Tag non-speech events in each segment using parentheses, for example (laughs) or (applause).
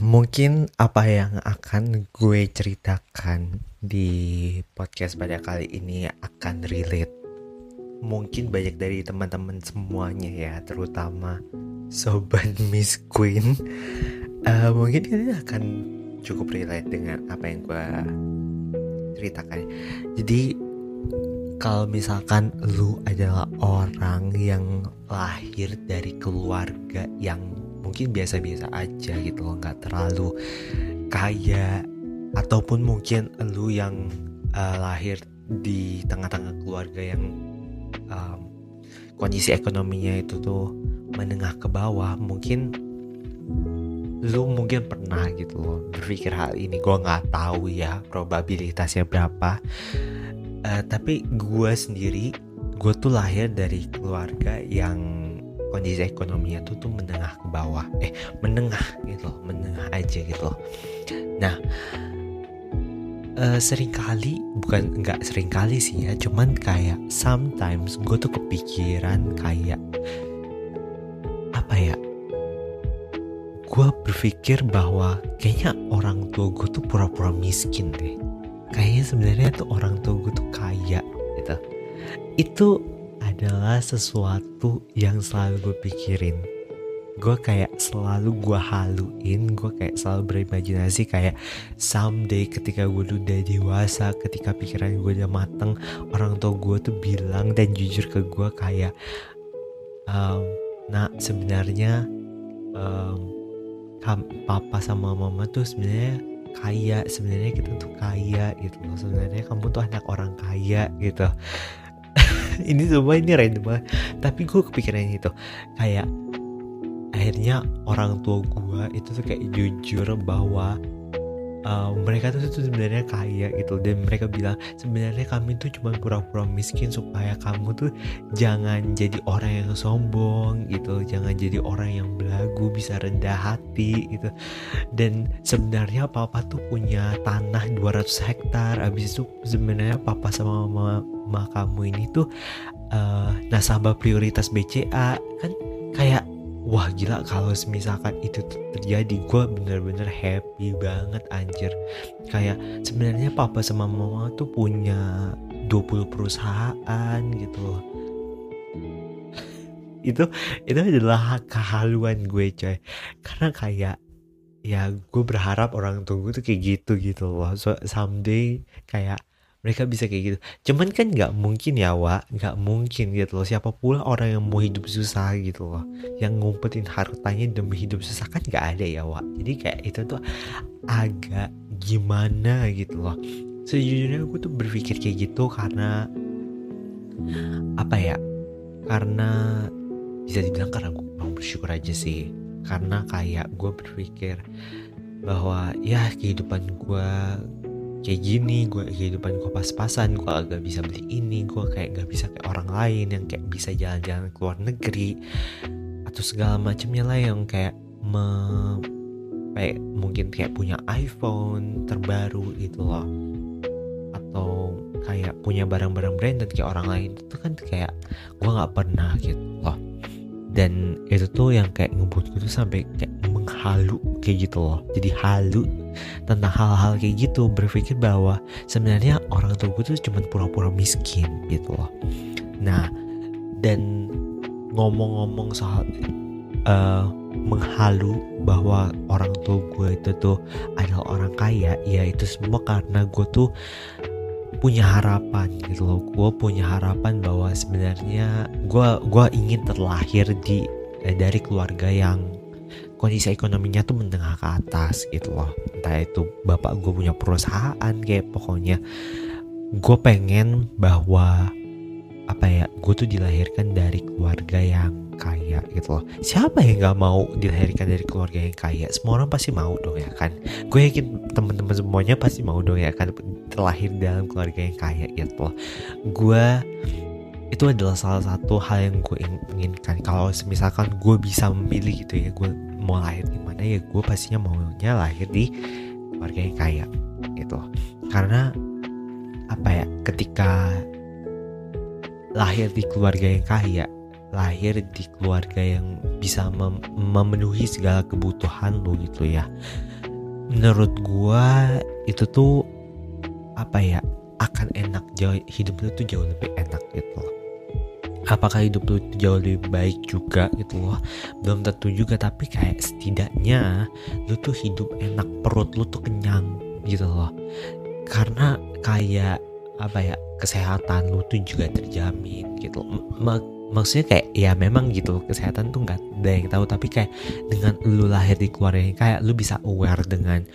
mungkin apa yang akan gue ceritakan di podcast pada kali ini akan relate. Mungkin banyak dari teman-teman semuanya ya, terutama sobat (laughs) Miss Queen. Uh, mungkin kalian akan cukup relate dengan apa yang gue ceritakan. Jadi kalau misalkan lu adalah orang yang lahir dari keluarga yang mungkin biasa-biasa aja gitu loh nggak terlalu kaya. Ataupun mungkin lu yang uh, lahir di tengah-tengah keluarga yang um, kondisi ekonominya itu tuh menengah ke bawah mungkin lu mungkin pernah gitu loh berpikir hal ini. Gue nggak tahu ya probabilitasnya berapa. Uh, tapi gue sendiri gue tuh lahir dari keluarga yang kondisi ekonominya tuh tuh menengah ke bawah. Eh menengah gitu loh menengah aja gitu loh. Nah uh, sering kali bukan nggak sering kali sih ya cuman kayak sometimes gue tuh kepikiran kayak apa ya gue berpikir bahwa kayaknya orang tua gue tuh pura-pura miskin deh. Kayaknya sebenarnya tuh orang tua gue tuh kaya gitu. Itu adalah sesuatu yang selalu gue pikirin. Gue kayak selalu gue haluin gue kayak selalu berimajinasi kayak someday ketika gue udah dewasa ketika pikiran gue udah mateng orang tua gue tuh bilang dan jujur ke gue kayak um, nah sebenarnya um, papa sama mama tuh sebenarnya kaya sebenarnya kita tuh kaya gitu sebenarnya kamu tuh anak orang kaya gitu (laughs) ini semua ini random banget. Tapi gue kepikiran itu. Kayak akhirnya orang tua gue itu tuh kayak jujur bahwa uh, mereka tuh, tuh sebenarnya kaya gitu. Dan mereka bilang sebenarnya kami tuh cuma pura-pura miskin supaya kamu tuh jangan jadi orang yang sombong gitu. Jangan jadi orang yang belagu bisa rendah hati gitu. Dan sebenarnya papa tuh punya tanah 200 hektar. Abis itu sebenarnya papa sama mama, mama kamu ini tuh uh, nasabah prioritas BCA kan kayak wah gila kalau misalkan itu terjadi gue bener-bener happy banget anjir. Kayak sebenarnya papa sama mama tuh punya 20 perusahaan gitu loh. (laughs) Itu itu adalah kehaluan gue coy. Karena kayak ya gue berharap orang tua gue tuh kayak gitu gitu loh. So someday kayak mereka bisa kayak gitu. Cuman kan nggak mungkin ya wa nggak mungkin gitu loh. Siapa pula orang yang mau hidup susah gitu loh. Yang ngumpetin hartanya demi hidup susah kan nggak ada ya wa jadi kayak itu tuh agak gimana gitu loh. Sejujurnya gue tuh berpikir kayak gitu karena apa ya karena bisa dibilang karena gue mau bersyukur aja sih. Karena kayak gue berpikir bahwa ya kehidupan gue kayak gini gue kehidupan gue pas-pasan gue agak bisa beli ini gue kayak gak bisa kayak orang lain yang kayak bisa jalan-jalan ke luar negeri atau segala macamnya lah yang kayak me, kayak mungkin kayak punya iPhone terbaru gitu loh. Atau kayak punya barang-barang branded kayak orang lain itu kan kayak gue nggak pernah gitu loh. Dan itu tuh yang kayak ngebuat gue tuh sampai kayak menghalu kayak gitu loh. Jadi halu tentang hal-hal kayak gitu. Berpikir bahwa sebenarnya orang tua gue tuh cuma pura-pura miskin gitu loh. Nah dan ngomong-ngomong soal uh, menghalu bahwa orang tua gue itu tuh adalah orang kaya ya itu semua karena gue tuh punya harapan gitu loh. Gue punya harapan bahwa sebenarnya gue gua ingin terlahir di eh, dari keluarga yang kondisi ekonominya tuh menengah ke atas gitu loh. Entah itu bapak gue punya perusahaan kayak pokoknya gue pengen bahwa apa ya gue tuh dilahirkan dari keluarga yang kaya gitu loh. Siapa yang nggak mau dilahirkan dari keluarga yang kaya? Semua orang pasti mau dong ya kan? Gue yakin teman-teman semuanya pasti mau dong ya kan? Terlahir dalam keluarga yang kaya gitu loh. Gue itu adalah salah satu hal yang gue inginkan. Kalau misalkan gue bisa memilih gitu ya gue mau lahir di mana ya gue pastinya maunya lahir di keluarga yang kaya gitu. Karena apa ya ketika lahir di keluarga yang kaya lahir di keluarga yang bisa mem memenuhi segala kebutuhan lu gitu ya menurut gua itu tuh apa ya akan enak jauh hidup lu tuh jauh lebih enak gitu loh apakah hidup lu jauh lebih baik juga gitu loh? Belum tentu juga tapi kayak setidaknya lu tuh hidup enak perut lu tuh kenyang gitu loh. Karena kayak apa ya kesehatan lu tuh juga terjamin gitu maksudnya kayak ya memang gitu kesehatan tuh nggak ada yang tahu tapi kayak dengan lu lahir di keluarga yang kayak lu bisa aware dengan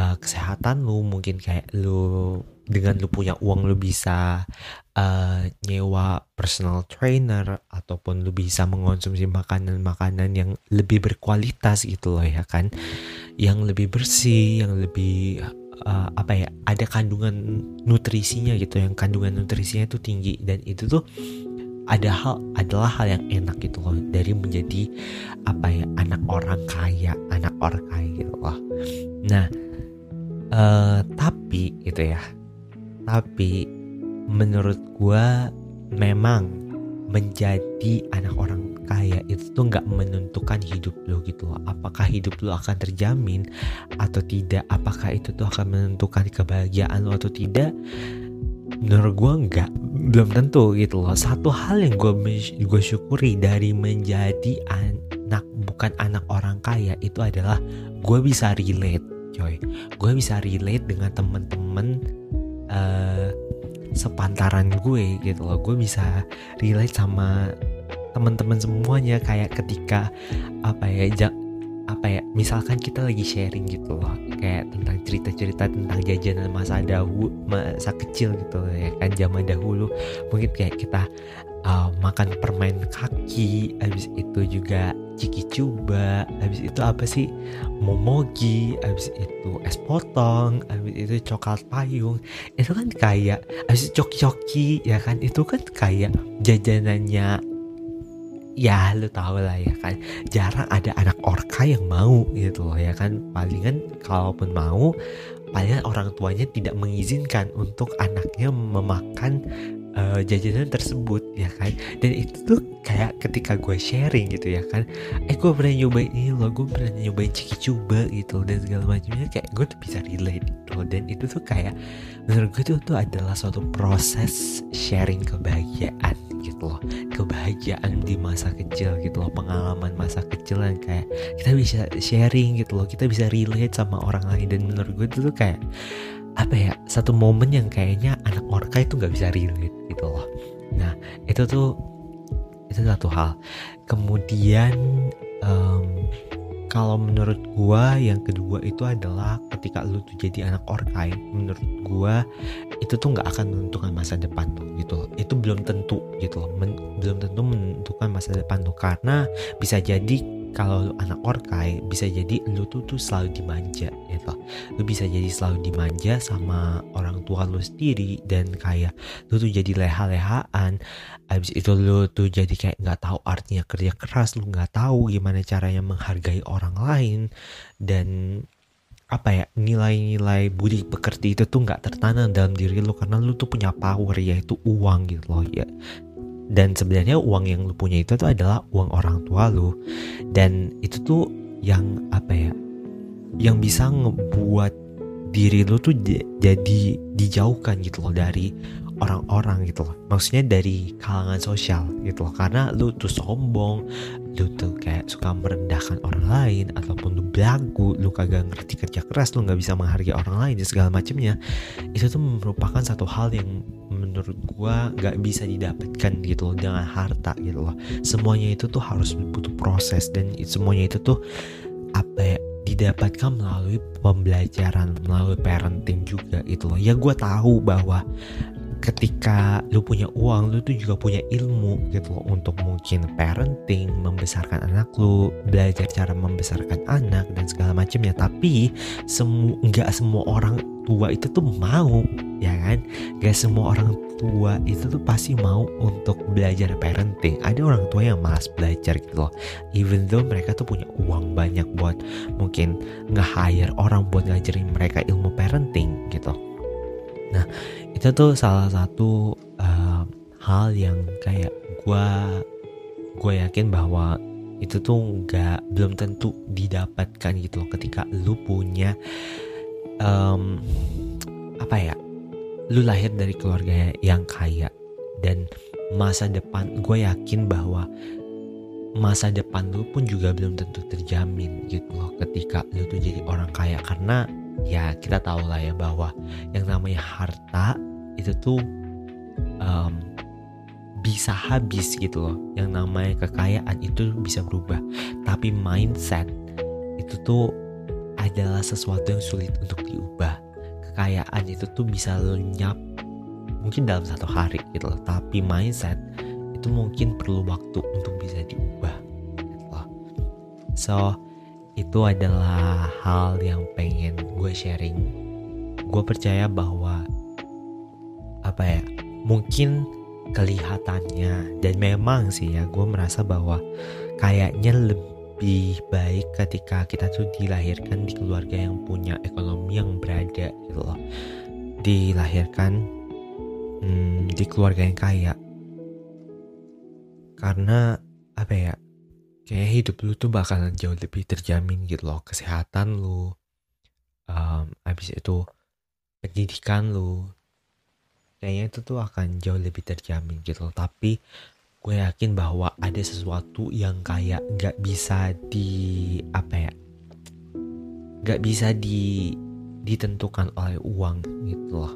uh, kesehatan lu mungkin kayak lu dengan lu punya uang lu bisa uh, nyewa personal trainer ataupun lu bisa mengonsumsi makanan-makanan yang lebih berkualitas gitu loh ya kan. Yang lebih bersih yang lebih uh, apa ya ada kandungan nutrisinya gitu. Yang kandungan nutrisinya itu tinggi dan itu tuh ada hal adalah hal yang enak gitu loh dari menjadi apa ya anak orang kaya anak orang kaya gitu loh. Nah uh, tapi gitu ya tapi menurut gue memang menjadi anak orang kaya itu tuh nggak menentukan hidup lo gitu loh. Apakah hidup lo akan terjamin atau tidak? Apakah itu tuh akan menentukan kebahagiaan lo atau tidak? Menurut gue nggak belum tentu gitu loh. Satu hal yang gue gue syukuri dari menjadi anak bukan anak orang kaya itu adalah gue bisa relate coy. Gue bisa relate dengan temen-temen sepantaran gue gitu loh. Gue bisa relate sama teman-teman semuanya. Kayak ketika apa ya apa ya misalkan kita lagi sharing gitu loh. Kayak tentang cerita-cerita tentang jajanan masa dahulu masa kecil gitu ya kan zaman dahulu. Mungkin kayak kita uh, makan permen kaki habis itu juga ciki coba habis itu apa sih? Momogi habis itu es potong habis itu coklat payung. Itu kan kayak habis coki-coki ya kan? Itu kan kayak jajanannya ya lu tau lah ya kan? Jarang ada anak orka yang mau gitu loh ya kan? Palingan kalaupun mau palingan orang tuanya tidak mengizinkan untuk anaknya memakan uh, jajanan tersebut ya kan? Dan itu tuh kayak ketika gue sharing gitu ya kan? Eh gue pernah nyobain ini loh gue pernah nyobain ciki coba gitu dan segala macamnya kayak gue tuh bisa relate gitu dan itu tuh kayak menurut gue tuh, tuh adalah suatu proses sharing kebahagiaan gitu loh. Kebahagiaan di masa kecil gitu loh pengalaman masa kecil yang kayak kita bisa sharing gitu loh kita bisa relate sama orang lain. Dan menurut gue itu tuh kayak apa ya satu momen yang kayaknya anak orka itu nggak bisa relate gitu loh. Nah itu tuh itu satu hal. Kemudian um, kalau menurut gua yang kedua itu adalah ketika lu tuh jadi anak orkai menurut gua itu tuh nggak akan menentukan masa depan tuh gitu loh. itu belum tentu gitu loh. Men, belum tentu menentukan masa depan tuh karena bisa jadi kalau lu anak orkai bisa jadi lu tuh tuh selalu dimanja gitu. Lu bisa jadi selalu dimanja sama orang tua lu sendiri dan kayak lu tuh jadi leha-lehaan. Abis itu lu tuh jadi kayak nggak tahu artinya kerja keras lu nggak tahu gimana caranya menghargai orang lain. Dan apa ya nilai-nilai budi pekerti itu tuh nggak tertanam dalam diri lu karena lu tuh punya power yaitu uang gitu loh ya dan sebenarnya uang yang lu punya itu tuh adalah uang orang tua lu. Dan itu tuh yang apa ya yang bisa ngebuat diri lu tuh jadi dijauhkan gitu loh dari orang-orang gitu loh. Maksudnya dari kalangan sosial gitu loh. Karena lu tuh sombong lu tuh kayak suka merendahkan orang lain ataupun lu belagu lu kagak ngerti kerja keras lu nggak bisa menghargai orang lain dan segala macamnya itu tuh merupakan satu hal yang menurut gua nggak bisa didapatkan gitu loh dengan harta gitu loh. Semuanya itu tuh harus butuh proses dan semuanya itu tuh apa ya didapatkan melalui pembelajaran melalui parenting juga itu loh. Ya gue tahu bahwa ketika lu punya uang lu tuh juga punya ilmu gitu loh untuk mungkin parenting membesarkan anak lu belajar cara membesarkan anak dan segala macamnya. Tapi semu nggak semua orang tua itu tuh mau ya kan? Gak semua orang tua itu tuh pasti mau untuk belajar parenting. Ada orang tua yang malas belajar gitu loh. Even though mereka tuh punya uang banyak buat mungkin nge-hire orang buat ngajarin mereka ilmu parenting gitu. Nah itu tuh salah satu uh, hal yang kayak gue gue yakin bahwa itu tuh nggak belum tentu didapatkan gitu loh ketika lu punya um, apa ya? Lu lahir dari keluarga yang kaya dan masa depan gue yakin bahwa masa depan lu pun juga belum tentu terjamin gitu loh ketika lu tuh jadi orang kaya. Karena ya kita tahu lah ya bahwa yang namanya harta itu tuh um, bisa habis gitu loh. Yang namanya kekayaan itu bisa berubah. Tapi mindset itu tuh adalah sesuatu yang sulit untuk diubah. Kekayaan itu tuh bisa lenyap mungkin dalam satu hari gitu loh. Tapi mindset itu mungkin perlu waktu untuk bisa diubah gitu loh. So itu adalah hal yang pengen gue sharing. Gue percaya bahwa apa ya mungkin kelihatannya dan memang sih ya gue merasa bahwa kayaknya lebih baik ketika kita tuh dilahirkan di keluarga yang punya ekonomi yang berada gitu loh. Dilahirkan hmm, di keluarga yang kaya. Karena apa ya kayak hidup lu tuh bakalan jauh lebih terjamin gitu loh. Kesehatan lu um, habis itu pendidikan lu kayaknya itu tuh akan jauh lebih terjamin gitu loh. Tapi gue yakin bahwa ada sesuatu yang kayak nggak bisa di apa ya nggak bisa di ditentukan oleh uang gitu loh.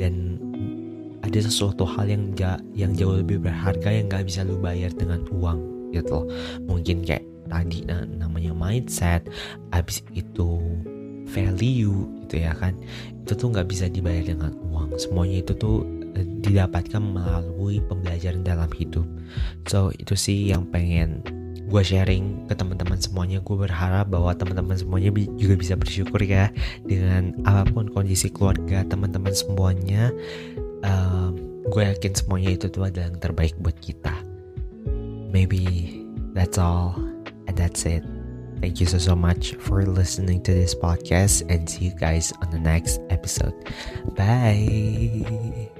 Dan ada sesuatu hal yang ja, yang jauh lebih berharga yang nggak bisa lu bayar dengan uang gitu loh. Mungkin kayak tadi nah, namanya mindset abis itu value gitu ya kan. Itu tuh nggak bisa dibayar dengan uang. Semuanya itu tuh didapatkan melalui pembelajaran dalam hidup. So itu sih yang pengen gue sharing ke teman-teman semuanya. Gue berharap bahwa teman-teman semuanya juga bisa bersyukur ya dengan apa pun kondisi keluarga teman-teman semuanya. Um, gue yakin semuanya itu tuh adalah yang terbaik buat kita. Maybe that's all and that's it. Thank you so, so much for listening to this podcast and see you guys on the next episode. Bye.